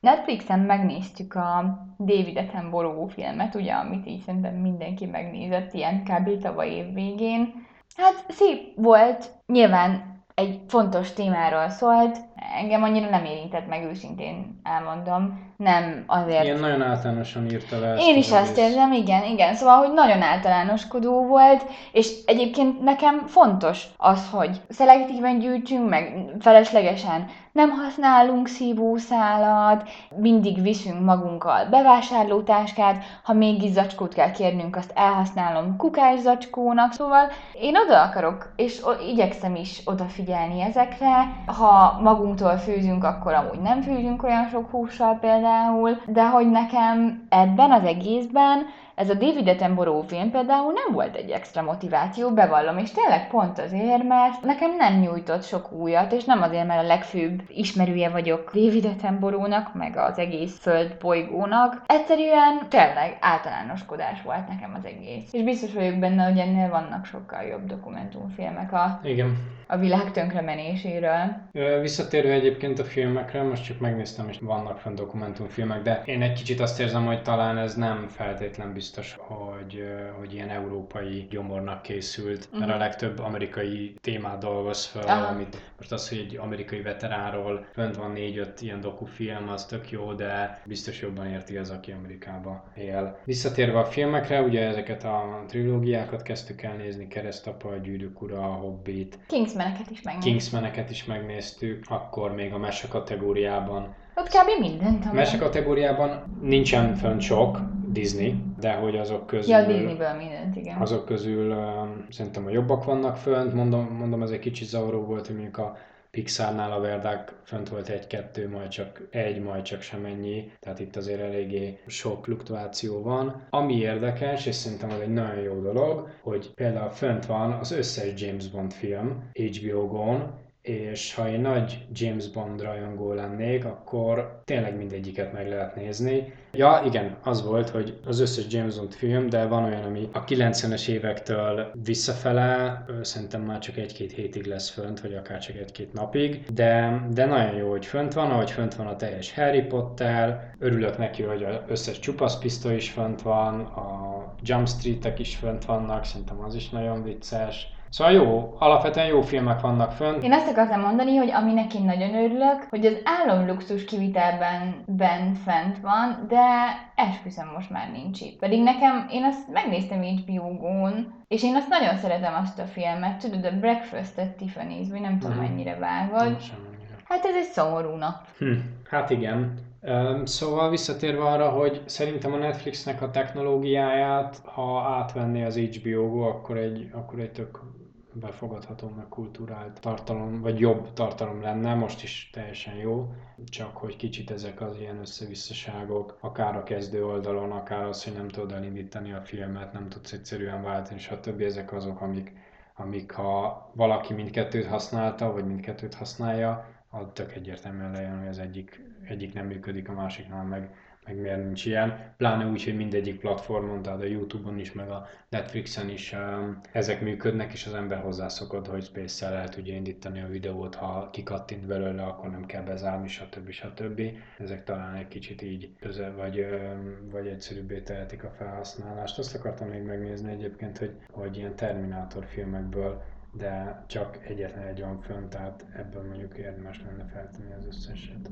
Netflixen megnéztük a David Attenborough filmet, ugye, amit így szerintem mindenki megnézett, ilyen kb. tavaly év végén. Hát szép volt, nyilván egy fontos témáról szólt, engem annyira nem érintett meg, őszintén elmondom. Nem azért Ilyen nagyon általánosan írta le én is azt érzem, igen, igen. Szóval, hogy nagyon általánoskodó volt, és egyébként nekem fontos az, hogy szelektíven gyűjtsünk, meg feleslegesen nem használunk szívószálat, mindig viszünk magunkkal bevásárlótáskát, ha mégis zacskót kell kérnünk, azt elhasználom kukás zacskónak, szóval én oda akarok, és igyekszem is odafigyelni ezekre. Ha magunktól főzünk, akkor amúgy nem főzünk olyan sok hússal például, de hogy nekem ebben az egészben ez a David Attenborough film például nem volt egy extra motiváció, bevallom, és tényleg pont azért, mert nekem nem nyújtott sok újat, és nem azért, mert a legfőbb ismerője vagyok David Attenborough-nak, meg az egész föld bolygónak. Egyszerűen tényleg általánoskodás volt nekem az egész. És biztos vagyok benne, hogy ennél vannak sokkal jobb dokumentumfilmek a, Igen. a világ tönkremenéséről. Visszatérve egyébként a filmekre, most csak megnéztem, és vannak fenn dokumentumfilmek, de én egy kicsit azt érzem, hogy talán ez nem feltétlen biztos, hogy, ö, hogy ilyen európai gyomornak készült, mert Mhm. a legtöbb amerikai témát dolgoz fel, Aha. amit most az, hogy egy amerikai veteránról fönt van négy-öt ilyen dokufilm, az tök jó, de biztos jobban érti az, aki Amerikába él. Visszatérve a filmekre, ugye ezeket a trilógiákat kezdtük el nézni, Keresztapa, a Gyűrűk Ura, a Hobbit, Kingsmaneket is megnéztem. Kingsmaneket is megnéztük, akkor még a mese kategóriában. Ott kb. mindent. ami- Mese kategóriában nincsen fönn sok Disney, de hogy azok közül, Ja, Disneyből mindent, igen. azok közül um, szerintem a jobbak vannak fönt, mondom, mondom ez egy kicsit zavaró volt, hogy mondjuk a Pixarnál a verdák fönt volt egy-kettő, majd csak egy, majd csak semennyi, tehát itt azért eléggé sok fluktuáció van. Ami érdekes, és szerintem az egy nagyon jó dolog, hogy például fönt van az összes James Bond film HBO-gon, és ha én nagy James Bond rajongó lennék, akkor tényleg mindegyiket meg lehet nézni. Ja, igen, az volt, hogy az összes James Bond film, de van olyan, ami a 90-es évektől visszafele, szerintem már csak egy-két hétig lesz fönt, vagy akár csak egy-két napig, de, de nagyon jó, hogy fönt van, ahogy fönt van a teljes Harry Potter, örülök neki, hogy az összes csupaszpisztoly is fönt van, a Jump Street-ek is fönt vannak, szerintem az is nagyon vicces, Szóval jó, alapvetően jó filmek vannak fönn. Én azt akartam mondani, hogy ami neki nagyon örülök, hogy az álomluxus kivitelben ben fent van, de esküszöm most már nincs itt. Pedig nekem, én azt megnéztem HBO-gón, és én azt nagyon szeretem azt a filmet, tudod, a Breakfast at Tiffany's, vagy nem tudom, uh-huh. mennyire vágod. Hát ez egy szomorú nap. Hm, hát igen. Szóval visszatérve arra, hogy szerintem a Netflixnek a technológiáját, ha átvenné az HBO-go, akkor egy, akkor egy tök befogadható, meg kulturált tartalom, vagy jobb tartalom lenne, most is teljesen jó, csak hogy kicsit ezek az ilyen összevisszaságok, akár a kezdő oldalon, akár az, hogy nem tudod elindítani a filmet, nem tudsz egyszerűen váltani, stb. Ezek azok, amik, amik ha valaki mindkettőt használta, vagy mindkettőt használja, az tök egyértelműen lejön, hogy az egyik, egyik nem működik, a másiknál meg meg miért nincs ilyen. Pláne úgy, hogy mindegyik platformon, tehát a Youtube-on is, meg a Netflixen is um, ezek működnek, és az ember hozzászokod, hogy Space-szel el tudja indítani a videót, ha kikattint belőle, akkor nem kell bezárni, stb. stb. Ezek talán egy kicsit így közel, vagy, um, vagy egyszerűbbé tehetik a felhasználást. Azt akartam még megnézni egyébként, hogy, hogy ilyen Terminátor filmekből de csak egyetlen egy van fönn, tehát ebből mondjuk érdemes lenne feltenni az összeset.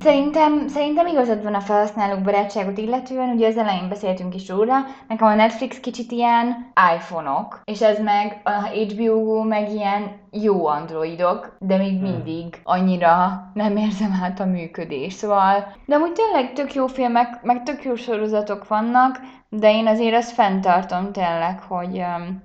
Szerintem, szerintem igazad van a felhasználók barátságot illetően, ugye az elején beszéltünk is róla, nekem a Netflix kicsit ilyen iPhone-ok, és ez meg a HBO meg ilyen jó androidok, de még hmm. mindig annyira nem érzem át a működés, szóval, de úgy tényleg tök jó filmek, meg tök jó sorozatok vannak, de én azért azt fenntartom tényleg, hogy,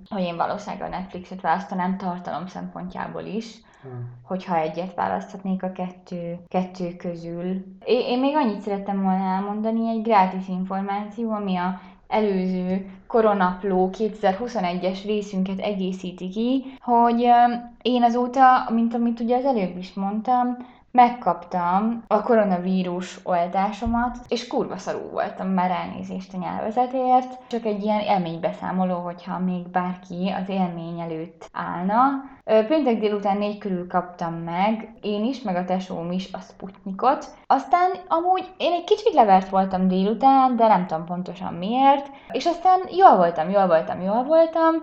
hogy én valószínűleg a Netflixet választanám tartalom szempontjából is Hmm. hogyha egyet választhatnék a kettő, kettő közül. Én, én még annyit szerettem volna elmondani, egy gratis információ, ami a előző koronapló 2021-es részünket egészíti ki, hogy én azóta, mint amit ugye az előbb is mondtam, megkaptam a koronavírus oltásomat, és kurva szarú voltam már elnézést a nyelvezetért. Csak egy ilyen élménybeszámoló, hogyha még bárki az élmény előtt állna. Péntek délután négy körül kaptam meg, én is, meg a tesóm is a Sputnikot. Aztán amúgy én egy kicsit levert voltam délután, de nem tudom pontosan miért. És aztán jól voltam, jól voltam, jól voltam,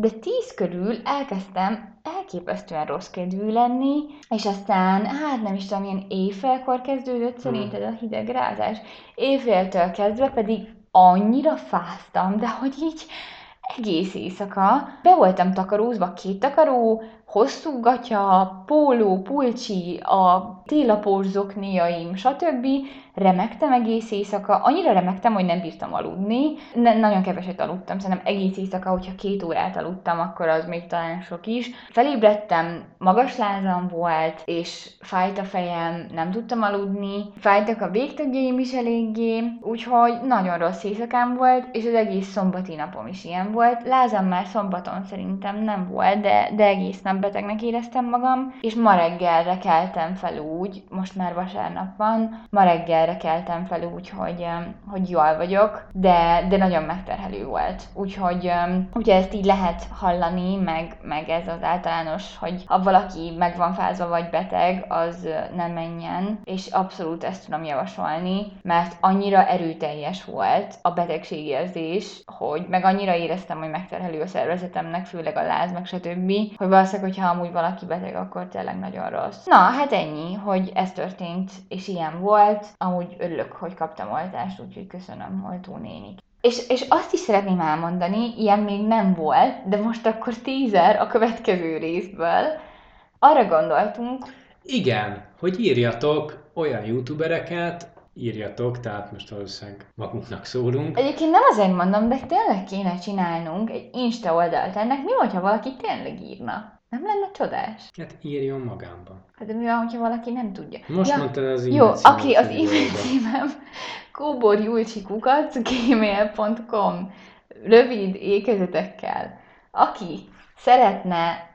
de tíz körül elkezdtem elképesztően rossz kedvű lenni, és aztán, hát nem is tudom, ilyen éjfélkor kezdődött szerinted a hidegrázás. Éjféltől kezdve pedig annyira fáztam, de hogy így egész éjszaka be voltam takarózva, két takaró, hosszú gatya, póló, pulcsi, a télapós zokniaim, stb. Remektem egész éjszaka, annyira remektem, hogy nem bírtam aludni. Ne, nagyon keveset aludtam, szerintem egész éjszaka, hogyha két órát aludtam, akkor az még talán sok is. Felébredtem, magas lázam volt, és fájt a fejem, nem tudtam aludni, fájtak a végtagjaim is eléggé, úgyhogy nagyon rossz éjszakám volt, és az egész szombati napom is ilyen volt. Lázam már szombaton szerintem nem volt, de, de egész nap betegnek éreztem magam, és ma reggelre keltem fel úgy, most már vasárnap van, ma reggelre keltem fel úgy, hogy, hogy jól vagyok, de, de nagyon megterhelő volt. Úgyhogy, ugye ezt így lehet hallani, meg, meg ez az általános, hogy ha valaki meg van fázva vagy beteg, az nem menjen, és abszolút ezt tudom javasolni, mert annyira erőteljes volt a betegségérzés, hogy meg annyira éreztem, hogy megterhelő a szervezetemnek, főleg a láz, meg stb., hogy valószínűleg, hogyha amúgy valaki beteg, akkor tényleg nagyon rossz. Na, hát ennyi, hogy ez történt, és ilyen volt. Amúgy örülök, hogy kaptam oltást, úgyhogy köszönöm, oltó nénik. És, és azt is szeretném elmondani, ilyen még nem volt, de most akkor tízer a következő részből. Arra gondoltunk... Igen, hogy írjatok olyan youtubereket, írjatok, tehát most valószínűleg magunknak szólunk. Egyébként nem azért mondom, de tényleg kéne csinálnunk egy Insta oldalt ennek. Mi, hogyha valaki tényleg írna? Nem lenne csodás? Hát írjon magámba. Hát de mi van, hogyha valaki nem tudja? Most mondtad az Jó, e-mail címet aki az e-mail címem kóborjulcsikukat gmail.com rövid ékezetekkel. Aki szeretne,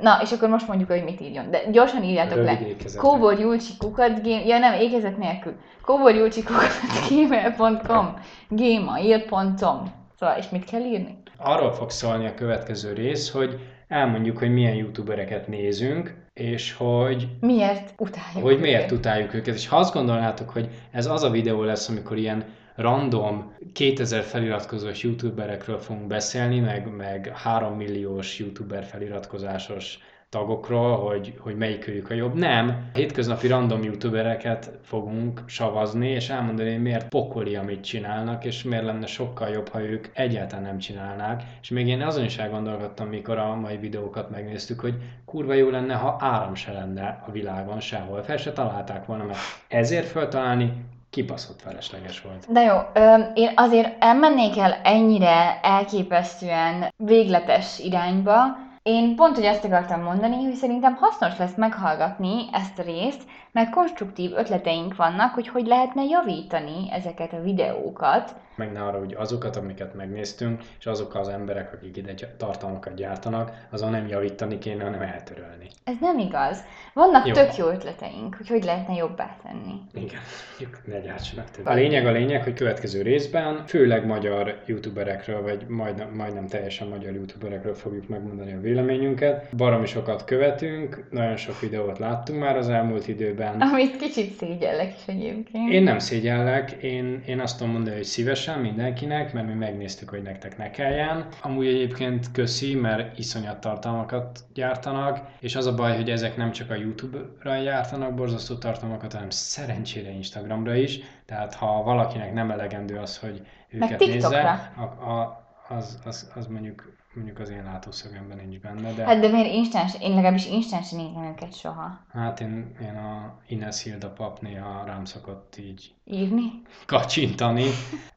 na és akkor most mondjuk, hogy mit írjon, de gyorsan írjátok Rövid le. ékezetek. Kóborjulcsikukat, gé- ja nem, ékezet nélkül. Kóborjulcsikukat gmail.com gmail.com Szóval, és mit kell írni? Arról fog szólni a következő rész, hogy elmondjuk, hogy milyen youtubereket nézünk, és hogy Miért utáljuk hogy miért őket? utáljuk őket. És ha azt gondolnátok, hogy ez az a videó lesz, amikor ilyen random 2000 feliratkozós youtuberekről fogunk beszélni, meg, meg 3 milliós youtuber feliratkozásos tagokról, hogy, hogy melyikőjük a jobb. Nem, hétköznapi random youtubereket fogunk savazni, és elmondani, hogy miért pokoli, amit csinálnak, és miért lenne sokkal jobb, ha ők egyáltalán nem csinálnák. És még én azon is elgondolkodtam, mikor a mai videókat megnéztük, hogy kurva jó lenne, ha áram se lenne a világon sehol. Fel se találták volna, mert ezért feltalálni kibaszott felesleges volt. De jó, ö, én azért elmennék el ennyire elképesztően végletes irányba. Én pont, hogy azt akartam mondani, hogy szerintem hasznos lesz meghallgatni ezt a részt, mert konstruktív ötleteink vannak, hogy hogy lehetne javítani ezeket a videókat. Meg ne arra, hogy azokat, amiket megnéztünk, és azok az emberek, akik ide tartalmakat gyártanak, azon nem javítani kéne, hanem eltörölni. Ez nem igaz. Vannak Jó. tök jó ötleteink, hogy hogy lehetne jobbá tenni. Igen, ne gyártsanak többet. A lényeg a lényeg, hogy következő részben főleg magyar youtuberekről, vagy majdnem, majdnem teljesen magyar youtuberekről fogjuk megmondani a véleményünket. Baromi sokat követünk, nagyon sok videót láttunk már az elmúlt időben. Amit kicsit szégyellek is egyébként. Én nem szégyellek, én, én azt tudom mondani, hogy szívesen mindenkinek, mert mi megnéztük, hogy nektek ne kelljen. Amúgy egyébként köszi, mert iszonyat tartalmakat gyártanak, és az a baj, hogy ezek nem csak a YouTube-ra gyártanak borzasztó tartalmakat, hanem szerencsére Instagramra is, tehát ha valakinek nem elegendő az, hogy Meg őket TikTokra. nézze, a, a, az, az, az mondjuk, mondjuk az én látószögemben nincs benne, de Hát de miért instans? Én legalábbis instans nézem őket soha. hát én, én a Ines Hilda pap néha rám szokott így Írni? kacsintani.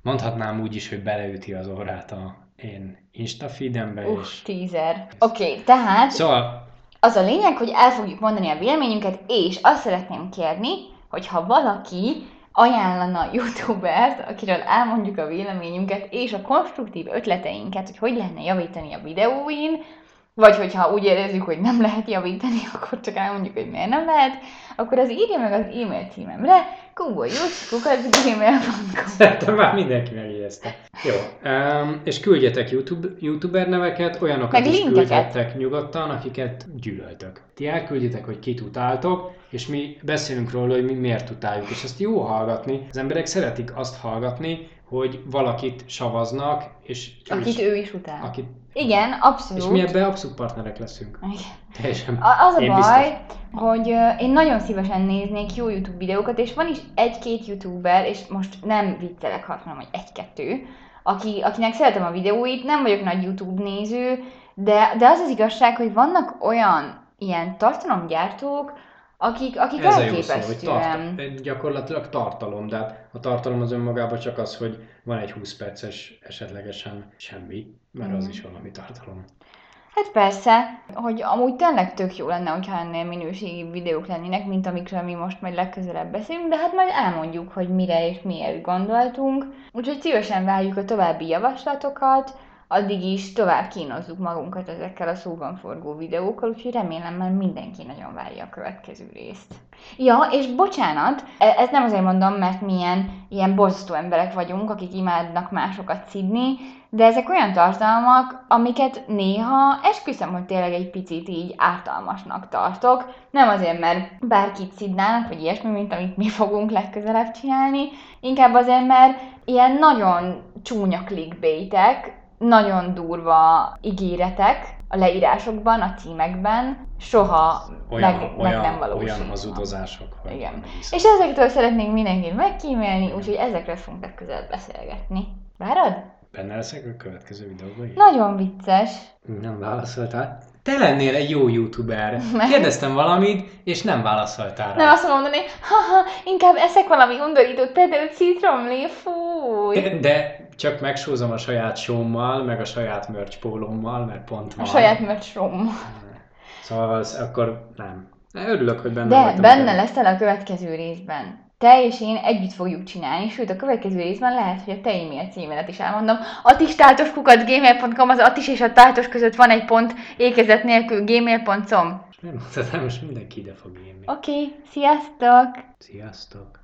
Mondhatnám úgy is, hogy beleüti az orrát a én Insta feedembe, Uff, és... tízer. Oké, okay, tehát Szóval, az a lényeg, hogy el fogjuk mondani a véleményünket, és azt szeretném kérni, hogy ha valaki ajánlana youtubert, akiről elmondjuk a véleményünket, és a konstruktív ötleteinket, hogy hogy lehetne javítani a videóin, vagy hogyha úgy érezzük, hogy nem lehet javítani, akkor csak elmondjuk, hogy miért nem lehet, akkor az írja meg az e-mail címemre, kubolyucskukat.gmail.com szerintem már mindenki megjegyezte. Jó, um, és küldjetek YouTube, YouTuber neveket, olyanokat Meg is linkeket. küldhettek nyugodtan, akiket gyűlöltök. Ti elküldjetek, hogy kit utáltok, és mi beszélünk róla, hogy mi miért utáljuk, és ezt jó hallgatni. Az emberek szeretik azt hallgatni, hogy valakit savaznak, és akit ő is utál. akit, Igen, abszolút. és mi ebben abszolút partnerek leszünk. Igen. Teljesen. A- Az a Én baj, biztos. hogy ö, én nagyon szívesen néznék jó YouTube videókat, és van is egy-két YouTuber, és most nem viccelek, azt mondom, hogy egy-kettő, aki, akinek szeretem a videóit, nem vagyok nagy YouTube néző, de, de az az igazság, hogy vannak olyan ilyen tartalomgyártók, akik, akik Ez a jó szó, hogy tart, gyakorlatilag tartalom, de hát a tartalom az önmagában csak az, hogy van egy 20 perces esetlegesen semmi, mert az Mhm. is valami tartalom. Hát persze, hogy amúgy tényleg tök jó lenne, hogyha ennél minőségi videók lennének, mint amikről mi most majd legközelebb beszélünk, de hát majd elmondjuk, hogy mire és miért gondoltunk. Úgyhogy szívesen várjuk a további javaslatokat, addig is tovább kínozzuk magunkat ezekkel a szóban forgó videókkal, úgyhogy remélem már mindenki nagyon várja a következő részt. Ja, és bocsánat, e- ezt nem azért mondom, mert milyen ilyen borzasztó emberek vagyunk, akik imádnak másokat szidni, de ezek olyan tartalmak, amiket néha esküszöm, hogy tényleg egy picit így ártalmasnak tartok. Nem azért, mert bárkit szidnának, vagy ilyesmi, mint amit mi fogunk legközelebb csinálni, inkább azért, mert ilyen nagyon csúnya clickbaitek, nagyon durva ígéretek a leírásokban, a címekben soha Olyan, meg, meg olyan, nem valósulnak. olyan hazudozások, hogy Igen. És ezektől szeretnénk mindenkit megkímélni, úgyhogy ezekről fogunk legközelebb beszélgetni. Várad? Benne leszek a következő videóban? Nagyon vicces. Nem válaszoltál? Te lennél egy jó youtuber. Mert- Kérdeztem valamit, és nem válaszoltál rá. Nem azt fogom mondani, haha, inkább eszek valami undorítót, például citromlé, fúj. De csak megsózom a saját showmmal, meg a saját merch pólómmal, mert pont A van. saját merch. Szóval az, akkor nem. Örülök, hogy benne De benne ebben. leszel a következő részben. Te és én együtt fogjuk csinálni, sőt a következő részben lehet, hogy a te e-mail címedet is elmondom. Attistátoskukat gmail.com, az Attis és a tátos között van egy pont, ékezet nélkül gmail.com. Nem mondtad, most mindenki ide fog írni. Oké, okay, sziasztok! Sziasztok!